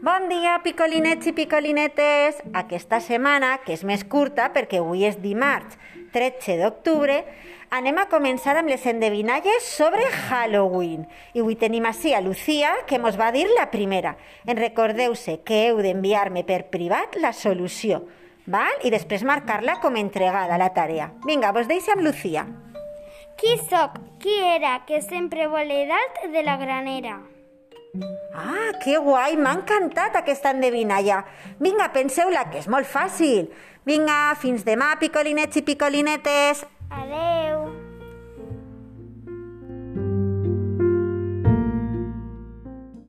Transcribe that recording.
Bon dia, picolinets i picolinetes! Aquesta setmana, que és més curta perquè avui és dimarts 13 d'octubre, anem a començar amb les endevinalles sobre Halloween. I avui tenim així a Lucía, que mos va dir la primera. En recordeu-se que heu d'enviar-me per privat la solució, val? I després marcar-la com entregada la tarea. Vinga, vos deixo amb Lucía. Qui sóc? Qui era que sempre voler dalt de la granera? Ah, que guai! M'ha encantat aquesta endevinalla. Vinga, penseu-la, que és molt fàcil. Vinga, fins demà, picolinets i picolinetes. Adeu.